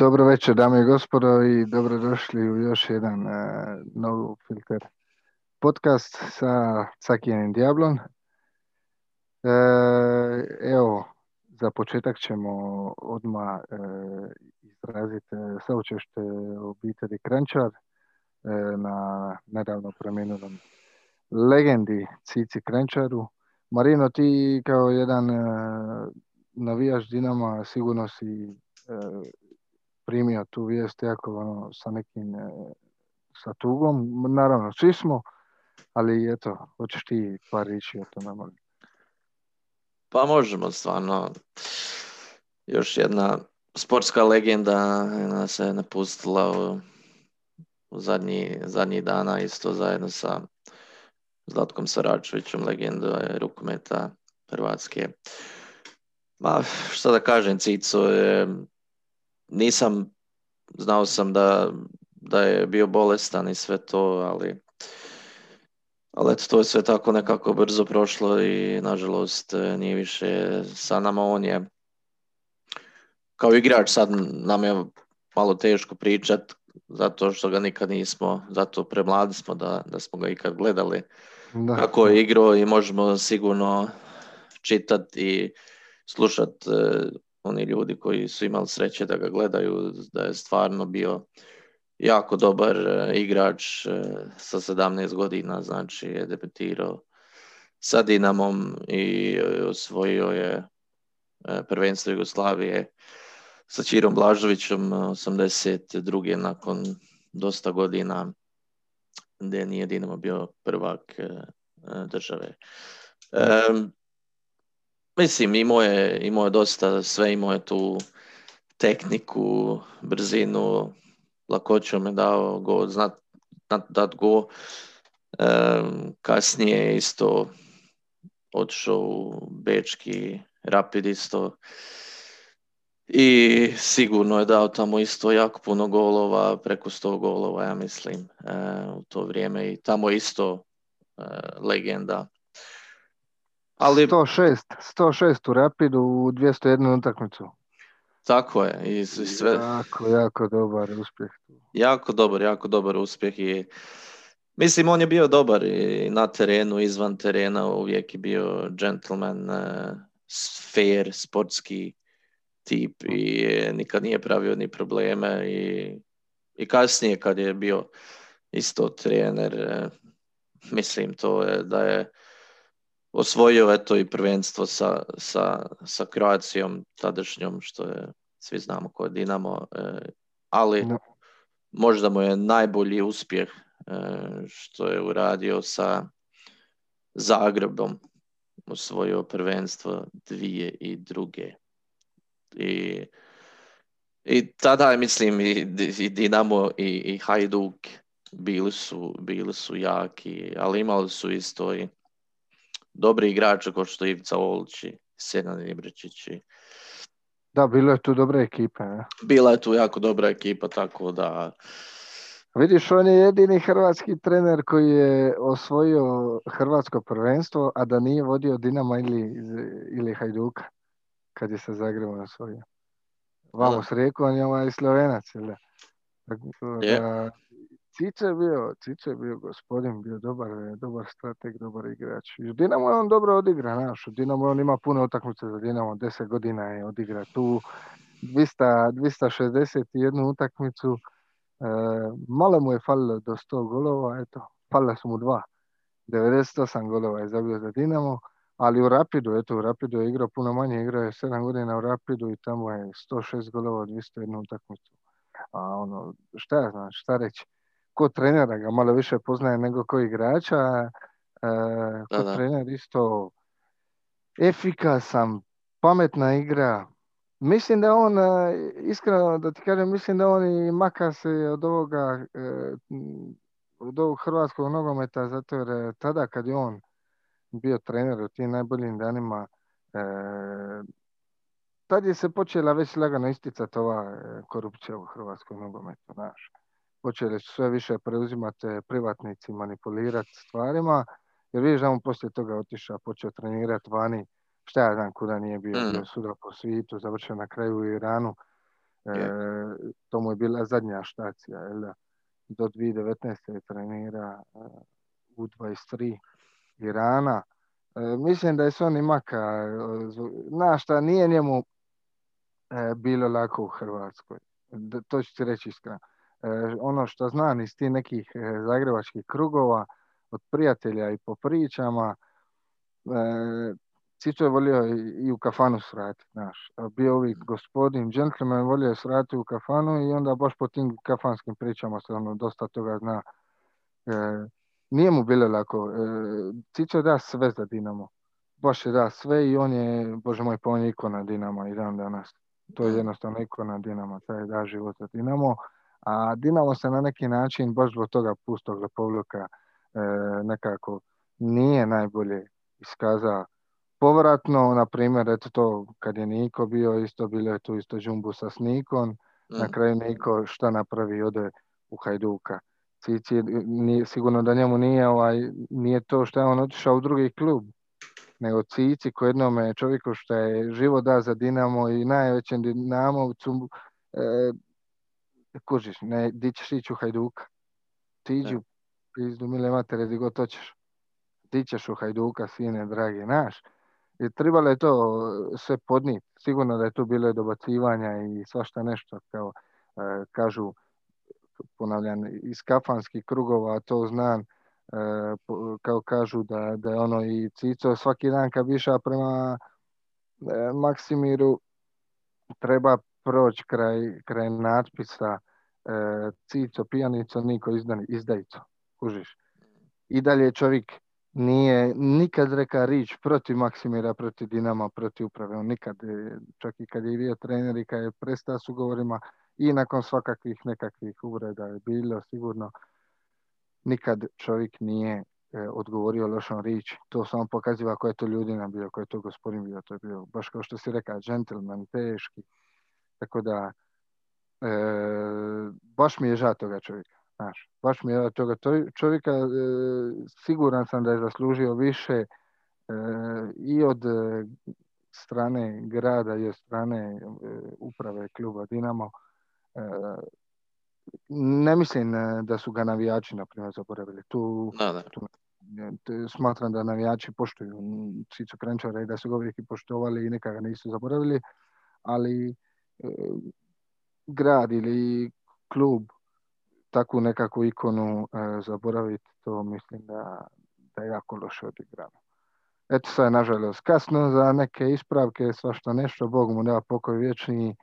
Dobro večer, dame i gospodo, i dobrodošli u još jedan uh, novu filter podcast sa Cakijenim Diablom. E, evo, za početak ćemo odmah e, izraziti saučešte obitelji Krančar e, na nedavno preminulom legendi Cici Krančaru. Marino, ti kao jedan e, navijaš Dinama sigurno si e, primio tu vijest jako ono, sa nekim e, sa tugom. Naravno, svi smo, ali eto, hoćeš ti par riječi o tome, molim. Pa možemo stvarno. Još jedna sportska legenda nas je napustila u, u zadnji, zadnji dana isto zajedno sa Zlatkom Saračevićem, legenda je rukometa Hrvatske. Ma, šta da kažem, Cico je, nisam, znao sam da, da je bio bolestan i sve to, ali ali eto, to je sve tako nekako brzo prošlo i nažalost nije više sa nama. On je kao igrač sad nam je malo teško pričat zato što ga nikad nismo, zato premladi smo da, da smo ga ikad gledali da. kako je igrao i možemo sigurno čitati i slušati uh, oni ljudi koji su imali sreće da ga gledaju, da je stvarno bio jako dobar uh, igrač uh, sa 17 godina, znači je debutirao sa Dinamom i osvojio je prvenstvo Jugoslavije sa Čirom Blažovićem 82. nakon dosta godina gdje nije Dinamo bio prvak države. Mislim, imao je, imao je dosta, sve imao je tu tehniku, brzinu, lakoću me dao go, znat, dat go. Um, kasnije isto otišao u Bečki Rapid isto i sigurno je dao tamo isto jako puno golova, preko 100 golova ja mislim e, u to vrijeme i tamo isto e, legenda. Ali... 106, 106 u Rapidu u 201 utakmicu. Tako je. I sve... Jako, jako dobar uspjeh. Jako dobar, jako dobar uspjeh i mislim on je bio dobar i na terenu, izvan terena uvijek je bio gentleman, uh, fair, sportski tip i nikad nije pravio ni probleme i, i kasnije kad je bio isto trener, e, mislim to je da je osvojio eto i prvenstvo sa, sa, sa Kroacijom tadašnjom, što je, svi znamo ko je Dinamo, e, ali no. možda mu je najbolji uspjeh e, što je uradio sa Zagrebom, osvojio prvenstvo dvije i druge. I, i tada mislim i, i Dinamo i, i Hajduk bili su, bili su jaki, ali imali su isto i dobri igrači kao što Ivica Olči, Senan Ibričić Da, bilo je tu dobra ekipa. Ne? Bila je tu jako dobra ekipa, tako da... Vidiš, on je jedini hrvatski trener koji je osvojio hrvatsko prvenstvo, a da nije vodio Dinama ili, ili Hajduka kad je sa Zagrebom osvojio. Vamo s Rijeku, on je ovaj Slovenac, jel da? Yeah. Cice je bio, Cice je bio gospodin, bio dobar, dobar strateg, dobar igrač. I u Dinamo je on dobro odigra, znaš, u Dinamo on ima puno utakmice za Dinamo, deset godina je odigra tu, 200, 261 utakmicu, e, malo mu je falilo do 100 golova, eto, falila su mu dva, 98 golova je zabio za Dinamo, ali u Rapidu, eto u Rapidu je igrao puno manje, igrao je 7 godina u Rapidu i tamo je 106 golova, 201 utakmicu. A ono, šta ja znam, šta reći? Ko trenera ga malo više poznaje nego ko igrača, e, ko da, trener isto efikasan, pametna igra. Mislim da on, e, iskreno da ti kažem, mislim da on i maka se od ovoga, e, od ovog hrvatskog nogometa, zato jer tada kad je on bio trener u tim najboljim danima, e, tad je se počela već lagano isticati ova korupcija u hrvatskom nogometu, znaš. Počeli su sve više preuzimati privatnici, manipulirati stvarima, jer vidiš da on poslije toga otišao, počeo trenirati vani, šta ja znam kuda nije bio, mm. bio suda po svijetu, završio na kraju u Iranu. to mu je bila zadnja štacija. Jel? Do 2019. je trenira u 23 Irana. mislim da je Soni Maka, znaš šta, nije njemu bilo lako u Hrvatskoj. To ću ti reći iskreno. Ono što znam iz tih nekih zagrebačkih krugova, od prijatelja i po pričama, Cico je volio i u kafanu srati, znaš. Bio uvijek gospodin, džentlmen, volio je srati u kafanu i onda baš po tim kafanskim pričama se ono dosta toga zna. E, nije mu bilo lako. E, Cico je da sve za Dinamo. Baš je da sve i on je, bože moj, pa on je ikona Dinama i dan danas. To je jednostavno ikona Dinama, taj da život za Dinamo. A Dinamo se na neki način, baš zbog toga pustog lepovluka, e, nekako nije najbolje iskazao povratno, na primjer, eto to, kad je Niko bio, isto bilo je tu isto džumbu sa Snikom, na mm. kraju Niko šta napravi, ode u Hajduka. Cici, nije, sigurno da njemu nije, ovaj, nije to što je on otišao u drugi klub, nego Cici ko jednome čovjeku što je živo da za Dinamo i najvećem Dinamovcu, e, kužiš, ne, di ćeš ići u Hajduka. Ti iđi u pizdu mile matere, di god hoćeš. Ti ćeš u Hajduka, sine, dragi, naš. I trebalo je to sve podnijeti. Sigurno da je tu bilo dobacivanja i svašta nešto, kao e, kažu, ponavljam, iz kafanskih krugova, to znam, e, kao kažu da, da je ono i Cico svaki dan kad bi išao prema e, Maksimiru, treba proći kraj, kraj natpisa Cico, pijanico, niko izdani, izdajico, kužiš. I dalje čovjek nije nikad reka rič protiv Maksimira, protiv Dinama, protiv uprave. On nikad, e, čak i kad je bio trener i kad je prestao s ugovorima i nakon svakakvih nekakvih uvreda je bilo sigurno, nikad čovjek nije e, odgovorio lošom rič. To samo pokaziva ko je to ljudina bio, ko je to gospodin bio. To je bio baš kao što si rekao, džentlmen, teški. Tako da, e, baš mi je žao toga čovjeka. Znaš, baš mi je od toga čovjeka e, siguran sam da je zaslužio više e, i od e, strane grada i od strane uprave kluba Dinamo. Ne mislim da su ga navijači, na primjer, zaboravili. Tu, smatram da navijači poštuju Cicu Krenčara i da su ga uvijek i poštovali i nekada nisu zaboravili, ali grad ili klub takvu nekakvu ikonu e, zaboraviti, to mislim da, da je jako loše odigrano. Eto sad je nažalost kasno za neke ispravke, svašta nešto, Bog mu nema pokoj vječni,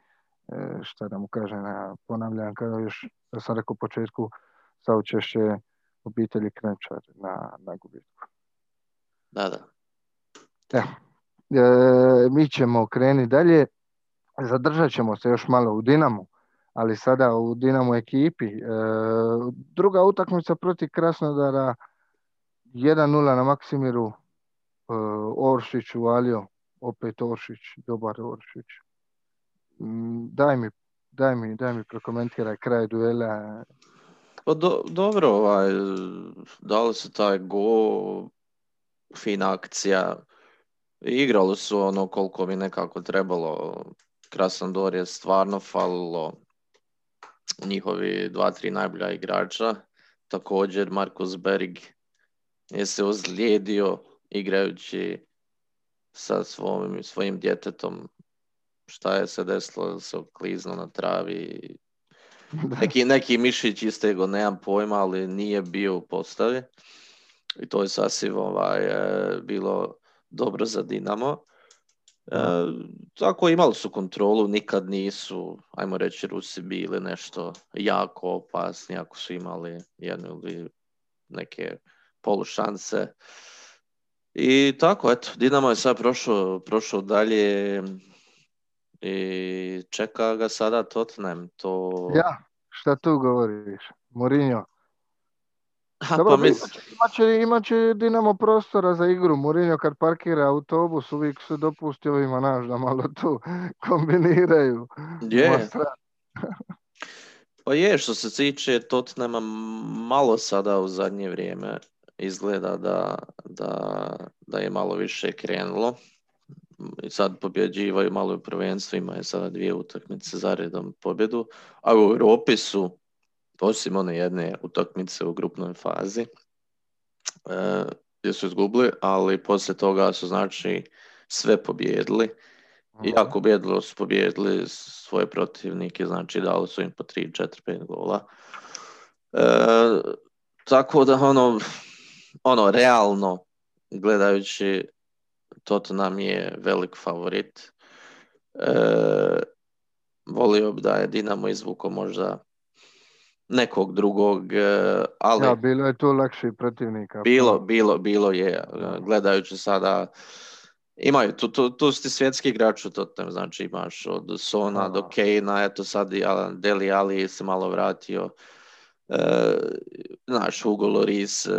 e, šta da mu kažem, ja ponavljam kao još, da sam rekao u početku, sa učešće obitelji Krenčar na, na gubitku. Da, da. E, mi ćemo krenuti dalje, zadržat ćemo se još malo u Dinamu, ali sada u Dinamo ekipi. E, druga utakmica protiv Krasnodara 1-0 na Maksimiru. E, Oršić uvalio, opet Oršić, dobar Oršić. Mm, daj mi, daj mi, daj mi prokomentiraj kraj duela. Pa dobro, ovaj, dali su taj go, fina akcija. Igrali su ono koliko mi nekako trebalo. Krasnodar je stvarno falilo njihovi dva, tri najbolja igrača. Također Markus Berg je se ozlijedio igrajući sa svojim, svojim djetetom. Šta je se desilo, se oklizno na travi. Neki, neki mišić istego, nemam pojma, ali nije bio u postavi. I to je sasvim ovaj, e, bilo dobro za Dinamo. E, tako imali su kontrolu, nikad nisu, ajmo reći, Rusi bili nešto jako opasni ako su imali jednu ili neke polušanse. I tako, eto, Dinamo je sad prošao, prošao dalje i čeka ga sada Tottenham. To... Ja, šta tu govoriš? Mourinho. Dobro, pa imat, će, imat će Dinamo prostora za igru. Mourinho kad parkira autobus uvijek se dopusti ovima naš da malo tu kombiniraju. Je. pa je, što se tiče Tottenhama malo sada u zadnje vrijeme izgleda da, da, da je malo više krenulo. i sad pobjeđivaju malo u prvenstvu, imaju sada dvije utakmice za redom pobjedu, a u Europi su, osim one jedne utakmice u grupnoj fazi, e, gdje su izgubili, ali poslije toga su znači sve pobjedili. I ako pobjedilo su pobjedili svoje protivnike, znači dali su im po 3, 4, 5 gola. E, tako da ono, ono, realno gledajući Tottenham je velik favorit. E, volio bi da je Dinamo izvuko možda nekog drugog, e, ali Ja, bilo je tu lakših protivnika. bilo, bilo, bilo je, Da. gledajući sada, imaju, tu, tu, tu su ti svjetski igrači u Tottenham, znači imaš od Sona do Da. Kane, eto sad i Alan, Deli Ali se malo vratio, e, znaš, Hugo Loris, e,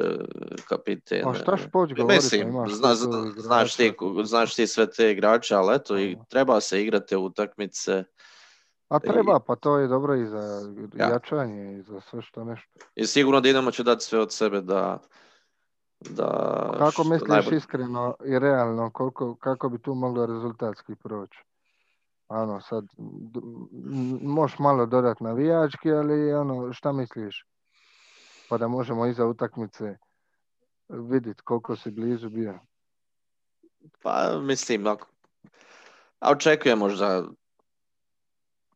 kapiten. Pa šta špoć pa Mislim, imaš zna, znaš, ti, znaš ti sve te igrače, ali eto, i treba se igrati u utakmice A treba, pa to je dobro i za Ja. jačanje i za sve što nešto. i sigurno Dinamo će dati sve od sebe da da Kako misliš najbolje- iskreno i realno, koliko, kako bi tu moglo rezultatski proći? Ano, sad, možeš malo dodati navijački, ali ono, šta misliš? Pa da možemo iza utakmice vidjeti koliko si blizu bio. Pa mislim, ako... A očekujem možda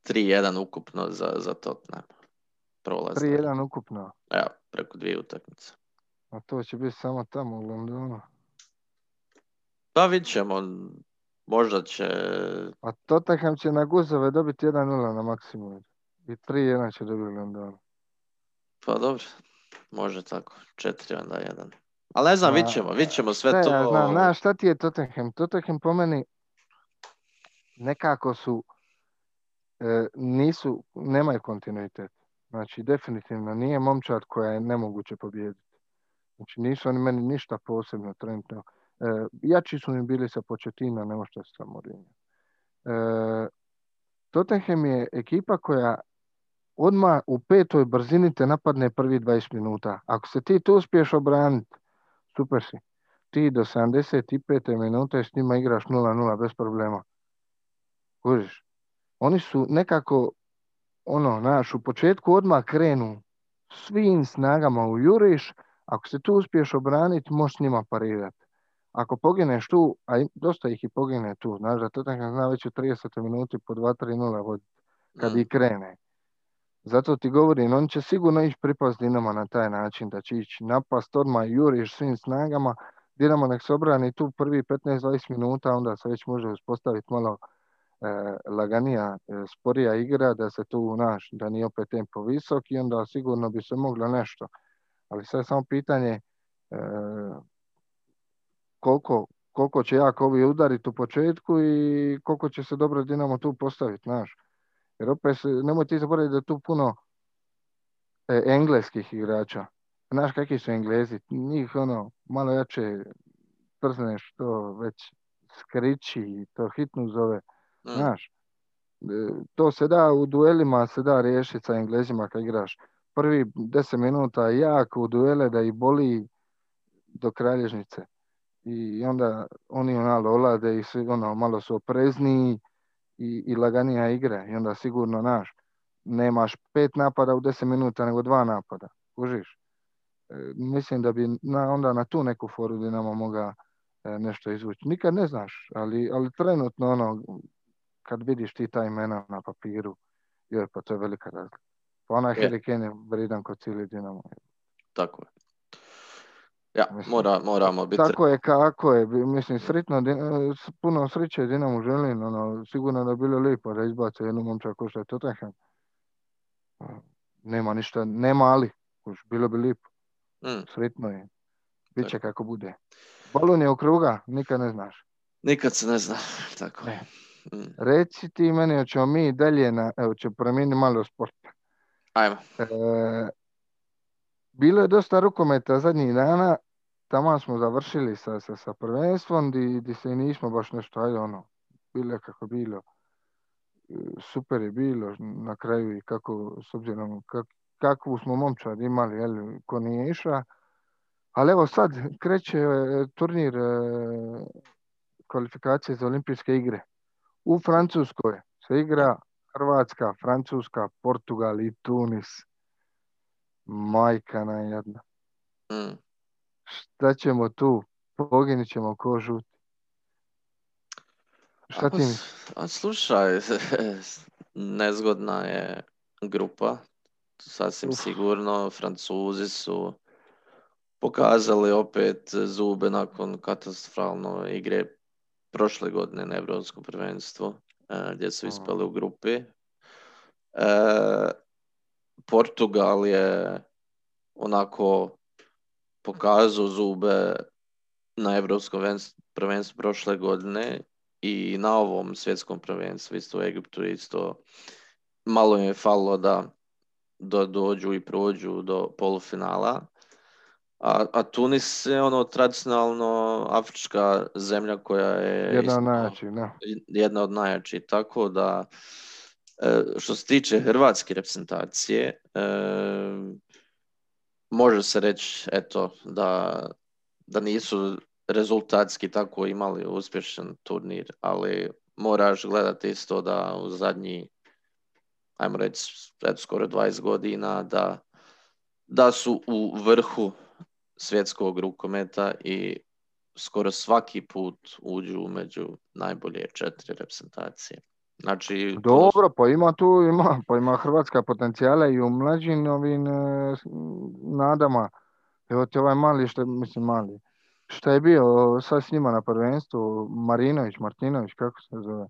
3-1 ukupno za, za Tottenham. Prolaz. 3-1 ukupno, Evo, preko dvije utakmice. a to će biti samo tamo u Londonu. Pa vidit ćemo. Možda će... A Tottenham će na guzove dobiti 1-0 na maksimum. I 3-1 će dobiti u Londonu. Pa dobro, može tako. 4 onda 1. Ali ne znam, vidit ćemo, vidit ćemo sve Šta to. ja znam, znaš šta ti je Tottenham? Tottenham po meni nekako su nisu, nemaju kontinuitet. Znači, definitivno nije momčad koja je nemoguće pobijediti. Znači, nisu oni meni ništa posebno trenutno. E, jači su mi bili sa početina nego što sa Mourinho. E, Tottenham je ekipa koja odmah u petoj brzini te napadne prvi 20 minuta. Ako se ti tu uspiješ obraniti, super si. Ti do 75. minute s njima igraš 0-0 bez problema. Kužiš? Oni su nekako, ono, znaš, u početku odmah krenu svim snagama u juriš, ako se tu uspiješ obraniti, možeš s njima parirati. Ako pogineš tu, a dosta ih i pogine tu, znaš da Tottenham zna već u 30. minuti po 2-3-0 voditi kad Mm. i krene. Zato ti govorim, on će sigurno ići pripast Dinama na taj način, da će ići napast odmah juriš svim snagama, Dinamo nek se obrani tu prvi 15-20 minuta, onda se već može uspostaviti malo laganija, e, sporija igra, da se tu naš, da nije opet tempo visok i onda sigurno bi se moglo nešto. Ali sad samo pitanje e, koliko, koliko će jako ovi udariti u početku i koliko će se dobro Dinamo tu postaviti, znaš. Jer opet, se- nemoj ti zaboraviti da tu puno e, engleskih igrača. Znaš kakvi su englezi? Njih ono, malo jače trzneš to već skriči to hitnu zove. Mm. Znaš, e, to se da u duelima se da riješiti sa englezima kad igraš. Prvi 10 minuta jak u duele da ih boli do kralježnice. I onda oni malo olade i svi ono malo su oprezniji i, i laganija igra. I onda sigurno naš nemaš pet napada u 10 minuta nego dva napada. Kužiš? E, mislim da bi na, onda na tu neku foru Dinamo mogao e, nešto izvući. Nikad ne znaš, ali, ali trenutno ono, kad vidiš ti ta imena na papiru, joj, pa to je velika razlika. Pa onaj Je. Harry Kane je vrijedan kod cijeli Dinamo. Tako je. Ja, Mislim, mora, moramo biti... Tako je kako je, mislim, sretno, e, puno sreće Dinamo želim, ono, sigurno da je bilo lijepo da izbace jednu momča ko što je Tottenham. A, Nema ništa, nema ali, bilo bi lijepo, Mm, sretno je, bit će kako bude. Balon je okruga, nikad ne znaš. nikad se ne zna. Tako. Ne. Mm. Reci ti meni, hoćemo mi dalje na, evo, će promijeniti malo sport. Ajmo. E, bilo je dosta rukometa zadnjih dana, tamo smo završili sa, sa, sa prvenstvom, di, di se nismo baš nešto, ajde ono, bilo je kako bilo. E, Super je bilo na kraju i kako, s obzirom kak, kakvu smo momčad imali, jel, ko nije išla. Ali evo sad kreće e, turnir e, kvalifikacije za olimpijske igre. U Francuskoj se igra Hrvatska, Francuska, Portugal i Tunis. Majka na jedna. Mm. Šta ćemo tu? Poginit ćemo ko žuti. Šta ti? A slušaj, nezgodna je grupa, sasvim Uf. sigurno. Francuzi su pokazali opet zube nakon katastrofalne igre prošle godine na Evropskom prvenstvu, e, gdje su ispali u grupi. E, Portugal je onako pokazao zube na Evropskom ven- prvenstvu prošle godine i na ovom svjetskom prvenstvu isto u Egiptu isto malo im je falilo da, da dođu i prođu do polufinala. A, a Tunis je ono tradicionalno afrička zemlja koja je Jedna od najjačih, da. jedna od najjačih. Tako da, e, što se tiče hrvatske reprezentacije, e, može se reći eto, da, da nisu rezultatski tako imali uspješan turnir, ali moraš gledati isto da u zadnji, ajmo reći, eto, skoro 20 godina, da, da su u vrhu svjetskog rukometa i skoro svaki put uđu među najbolje četiri reprezentacije. Znači, Dobro, pa ima tu, ima, pa ima Hrvatska potencijala i u mlađim ovim e, nadama. Evo ti ovaj mali, što, mislim mali, što je bio sad s njima na prvenstvu, Marinović, Martinović, kako se zove?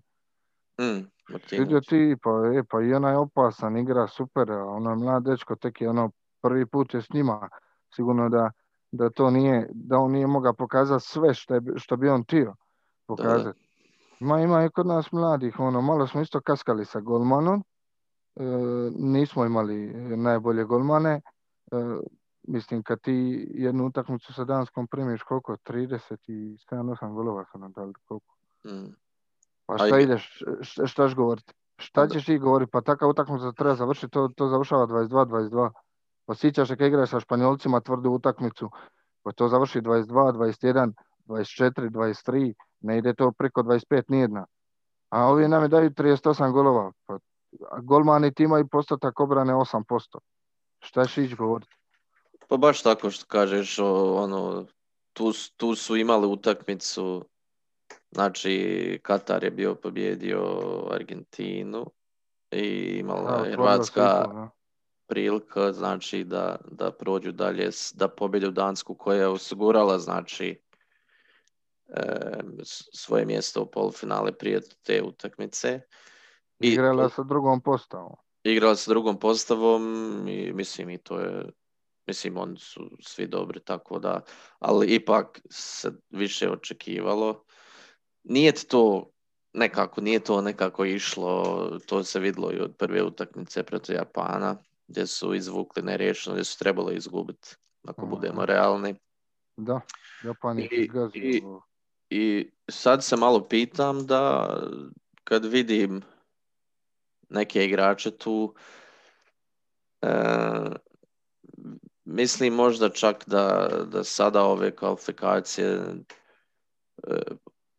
Mm, Vidio ti, pa, e, pa i ona je opasan, igra super, ono je mlad dečko, tek je ono prvi put je s njima, sigurno da, da to nije, da on nije mogao pokazati sve što, je, što bi on htio pokazati. Ima, ima i kod nas mladih, ono, malo smo isto kaskali sa golmanom, e, nismo imali najbolje golmane, e, mislim kad ti jednu utakmicu sa Danskom primiš koliko, 37-8 golova su nam dali, koliko. Mm. Pa šta i- ideš, šta, šta ćeš govoriti? Šta ćeš ti govoriti? Pa takav utakmica treba završiti, to, to završava 22-22. Pa sjećaš se kad igraš sa Španjolcima tvrdu utakmicu, pa to završi 22, 21, 24, 23, ne ide to preko 25 nijedna. A ovi nam je daju 38 golova. Pa, golmani ti imaju postotak obrane 8%. Šta ćeš ići govoriti? Pa baš tako što kažeš, ono, tu, tu su imali utakmicu, znači Katar je bio pobjedio Argentinu i imala Da, i Hrvatska da. Prilika, znači da, da prođu dalje, da pobjede Dansku koja je osigurala, znači, e, svoje mjesto u polufinale prije te utakmice. I Igrala sa drugom postavom. igrala sa drugom postavom i mislim i to je mislim oni su svi dobri tako da ali ipak se više očekivalo nije to nekako nije to nekako išlo to se vidlo i od prve utakmice protiv Japana gdje su izvukli neriješeno gdje su trebali izgubiti ako Mhm. budemo realni Da, Japan I- izgazio. i- i sad se malo pitam da kad vidim neke igrače tu, e, mislim možda čak da, da sada ove kvalifikacije e,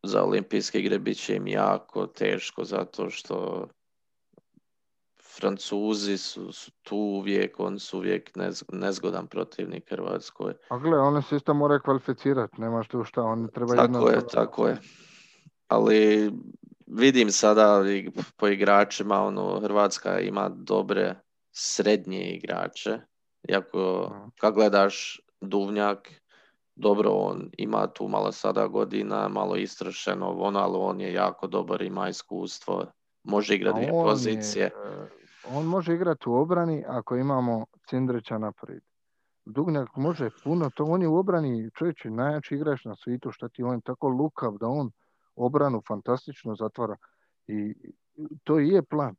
za olimpijske igre bit će im jako teško zato što Francuzi su, su tu uvijek, oni su uvijek nez- nezgodan protivnik Hrvatskoj. A gle, oni se isto moraju kvalificirati, nemaš tu šta, oni treba jedno... Tako je, tako je. Ali vidim sada po igračima, ono, Hrvatska ima dobre srednje igrače. Iako Mhm. kad gledaš Duvnjak, dobro, on ima tu malo sada godina, malo istrašeno, ono, ali on je jako dobar, ima iskustvo, može igrati dvije je, pozicije. e, on može igrati u obrani ako imamo Cindrića naprijed. Dugnjak može puno, to on je u obrani čovječe najjači igrač na svijetu, šta ti on je tako lukav da on obranu fantastično zatvara. I to i je plan.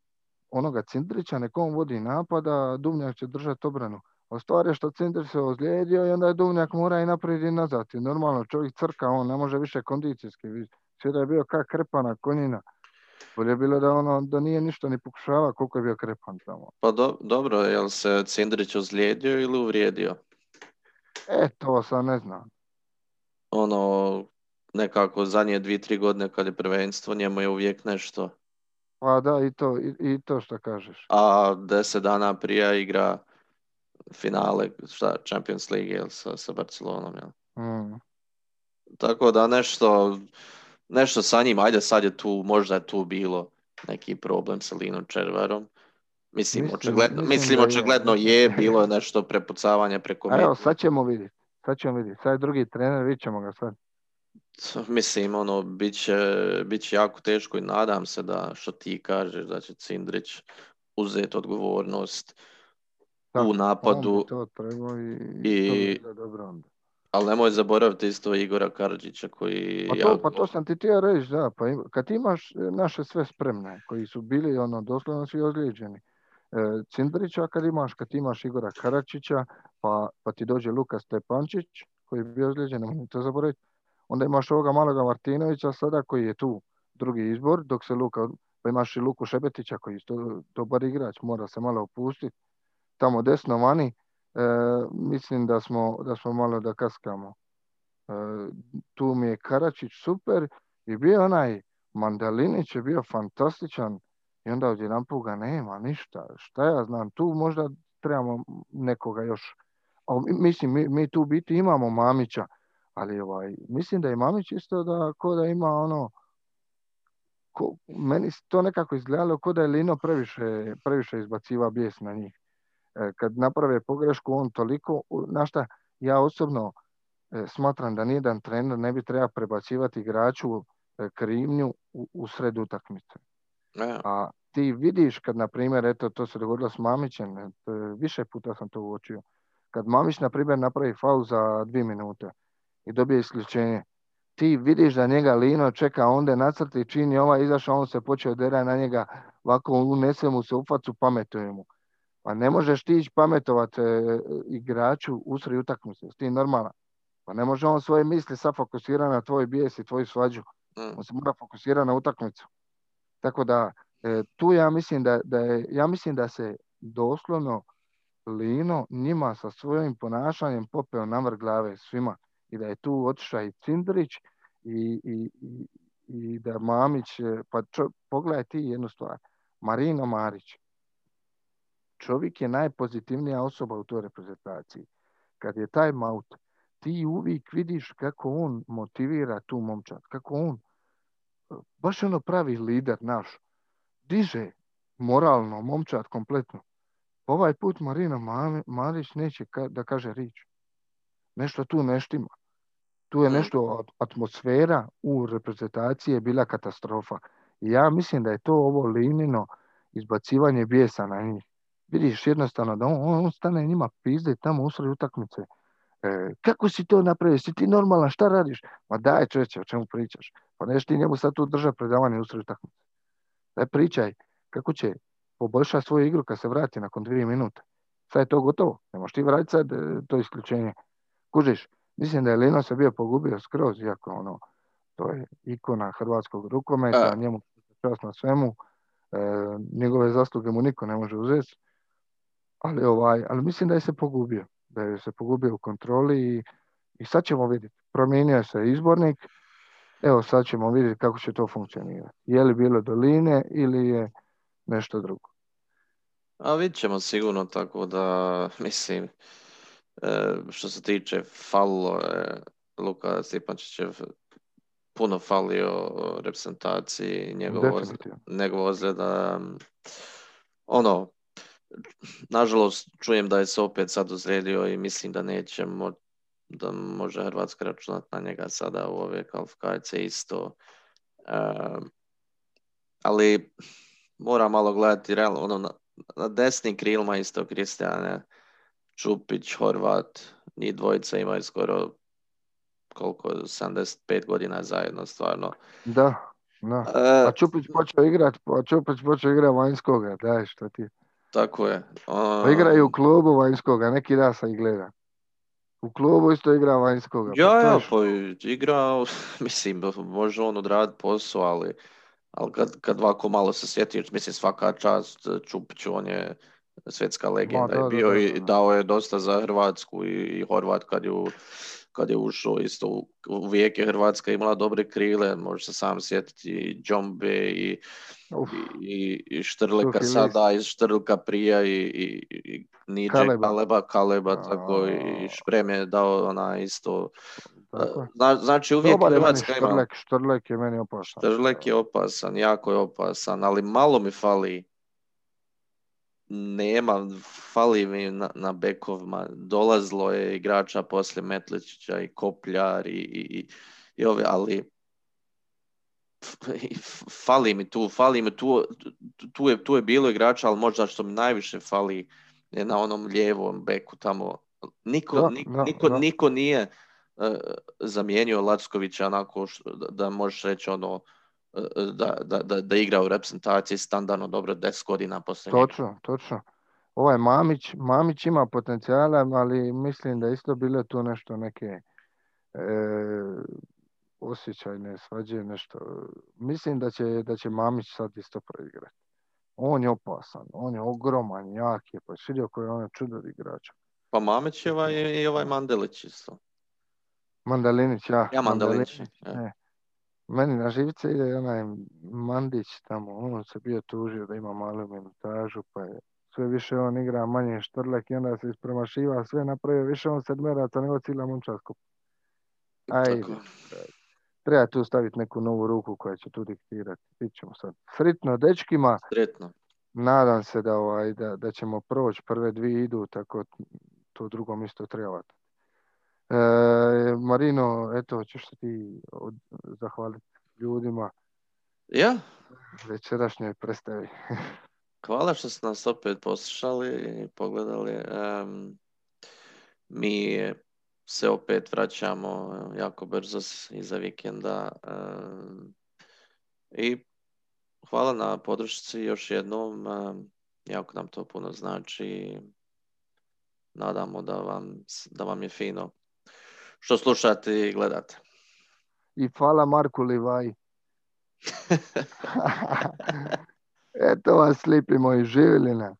Onoga Cindrića nek on vodi napada, a Duvnjak će držati obranu. A stvar je što Cindrić se ozlijedio i onda je Duvnjak mora i naprijed i nazad. Normalno čovjek crka, on ne može više kondicijski. Sve da je bio kak krepana konjina. Bolje je bilo da ono da nije ništa ni pokušava koliko je bio krepan tamo. Pa do- dobro, jel se Cindrić ozlijedio ili uvrijedio? E, to sad ne znam. ono, nekako zadnje dvije, tri godine kad je prvenstvo, njemu je uvijek nešto. Pa da, i to, i, i to što kažeš. A deset dana prije igra finale šta, Champions League jel, sa, sa Barcelonom. Jel. Mm. Tako da nešto, nešto sa njim, ajde sad je tu, možda je tu bilo neki problem sa Linom Červarom. Mislim, Mislim- očigledno, mislim mislim, da je. očigledno je, bilo je nešto prepucavanje preko A evo, sad ćemo vidjeti. Sad ćemo vidjeti. Sad je drugi trener, vidjet ćemo ga sad. Mislim, ono, bit će, bit će jako teško i nadam se da, što ti kažeš, da će Cindrić uzeti odgovornost Tako, u napadu, to i, i- to dobro onda. Ali nemoj zaboraviti isto Igora Karadžića koji Pa to, jako- pa to sam ti htio reći, da. Pa im- kad imaš e, naše sve spremne, koji su bili ono doslovno svi ozlijeđeni, e, Cindrića kad imaš, kad imaš Igora Karačića, pa, pa ti dođe Luka Stepančić, koji je bio ozlijeđen, nemoj to zaboraviti. Onda imaš ovoga maloga Martinovića sada koji je tu drugi izbor, dok se Luka, pa imaš i Luku Šebetića koji je isto dobar igrač, mora se malo opustiti. Tamo desno vani, mislim da smo, da smo malo da kaskamo. E, tu mi je Karačić super i bio onaj Mandalinić je bio fantastičan i onda odjedanput ga nema ništa. Šta ja znam, tu možda trebamo nekoga još. A mi- mislim, mi, mi tu biti imamo Mamića, ali ovaj, mislim da je Mamić isto da ko da ima ono ko, meni to nekako izgledalo ko da je Lino previše, previše izbaciva bijes na njih. E, kad naprave pogrešku, on toliko, na šta, ja osobno e, smatram da nijedan trener ne bi trebao prebacivati igraču e, krivnju u, u sred utakmice. A ti vidiš kad, na primjer, eto, to se dogodilo s Mamićem, više puta sam to uočio. Kad Mamić, na primjer, napravi faul za dvije minute i dobije isključenje, ti vidiš da njega Lino čeka onda nacrti čini ovaj izašao, on se počeo dera na njega, ovako unese mu se u facu, pametuje mu. Pa ne možeš ti ići pametovat e, igraču usred utakmice, ti normalan. Pa ne može on svoje misli sad fokusira na tvoj bijes i tvoju svađu. mm, On se mora fokusirati na utakmicu. Tako da e, tu ja mislim da, da je, ja mislim da se doslovno Lino njima sa svojim ponašanjem popeo na vrh glave svima i da je tu otišao i Cindrić i, i, i, i da Mamić, e, pa čo, pogledaj ti jednu stvar, Marino Marić, čovjek je najpozitivnija osoba u toj reprezentaciji. Kad je taj maut, ti uvijek vidiš kako on motivira tu momčad, kako on baš ono pravi lider naš, diže moralno momčad kompletno. Ovaj put Marina Marić neće ka- da kaže rič. Nešto tu ne štima. Tu je Mm. nešto, at- atmosfera u reprezentaciji je bila katastrofa. I ja mislim da je to ovo linino izbacivanje bijesa na njih. Vidiš jednostavno da on, on, stane njima pizde tamo usred utakmice. E, kako si to napravio? Si ti normalan? Šta radiš? Ma daj čovječe, o čemu pričaš? Pa neš ti njemu sad tu držati predavanje usred utakmice. Daj pričaj kako će poboljšati svoju igru kad se vrati nakon dvije minute. Sad je to gotovo. Ne možeš ti vratiti sad e, to isključenje. Kužiš, mislim da je Lino se bio pogubio skroz, iako ono, to je ikona hrvatskog rukometa, E. njemu čast na svemu, e, njegove zasluge mu niko ne može uzeti, ali, ovaj, ali mislim da je se pogubio, da je se pogubio u kontroli i, i sad ćemo vidjeti. Promijenio se izbornik, evo sad ćemo vidjeti kako će to funkcionirati. Je li bilo doline ili je nešto drugo. A vidit ćemo sigurno tako da, mislim, e, što se tiče falilo je Luka Stipančićev puno falio reprezentaciji, njegov, ozl- Definitivno. njegov ozljeda, ono, nažalost čujem da je se opet sad ozlijedio i mislim da neće mo- da može Hrvatska računati na njega sada u ove kvalifikacije isto. E, ali mora malo gledati realno, ono, na, na desnim krilima isto Kristijane Čupić, Horvat, njih dvojica imaju skoro koliko, 75 godina zajedno, stvarno. Da, da. E, A Čupić počeo igrat, pa Čupić počeo igrat vanjskoga, daj što ti. Tako je. Pa igra i u klubu vanjskoga, neki dan sam ih gleda. U klubu isto igra vanjskoga. pa Ja, je ja, pa igrao, mislim, može on odraditi posao, ali, ali kad, kad ovako malo se sjetiš, mislim, svaka čast Čupiću, on je svjetska legenda da, je da, bio da, i da. dao je dosta za Hrvatsku i, i Horvat kad je u kad je ušao isto u, u vijeke Hrvatska imala dobre krile, može se sam sjetiti i Džombe i, i, i Štrleka sada, iz Štrlka prija i, i, i Niđe Kaleba, Kaleba, Kaleba tako i Šprem je dao ona isto Zna, znači uvijek Dobar Hrvatska ima... Štrlek, Štrlek je meni opasan. Štrlek je opasan, jako je opasan, ali malo mi fali nema, fali mi na, na bekovima. Dolazlo je igrača poslije Metličića i Kopljar i, i, i ove, ali fali mi tu, fali mi tu, tu je, tu je bilo igrača, ali možda što mi najviše fali je na onom lijevom beku tamo. Niko, da, niko, da, niko, da. niko nije uh, zamijenio Lackovića onako što, da, da možeš reći ono da, da, da, da igra u reprezentaciji standardno dobro 10 godina poslije Točno, točno. Ovaj Mamić, Mamić ima potencijala, ali mislim da isto bilo tu nešto neke e, osjećajne svađe, nešto. Mislim da će, da će Mamić sad isto proigrati. On je opasan, on je ogroman, jak je, pa vidio koji je on čudo igrača. Pa Mamić je ovaj, i ovaj Mandelić isto. Mandalinić, ja. Ja Mandalinić. Mandalinić ja. Meni na živce ide onaj Mandić tamo, on se bio tužio da ima malu minutažu, pa je sve više on igra manje štrlek i onda se ispremašiva, sve napravio više on sedmeraca nego cijela momčad. Aj, treba tu staviti neku novu ruku koja će tu diktirati. Vidit sad. Sretno dečkima. Sretno. Nadam se da, ovaj, da, da ćemo proći, prve dvije idu, tako to drugom isto trebati. E, Marino, eto, ćeš se ti od, zahvaliti ljudima. Ja? Večerašnjoj predstavi. Hvala što ste nas opet poslušali i pogledali. Um, mi se opet vraćamo jako brzo iza vikenda. Um, I hvala na podršci još jednom. Um, jako nam to puno znači. Nadamo da vam, da vam je fino što slušate i gledate. I hvala Marku Livaj. Eto vas lipi moji živjeli nam.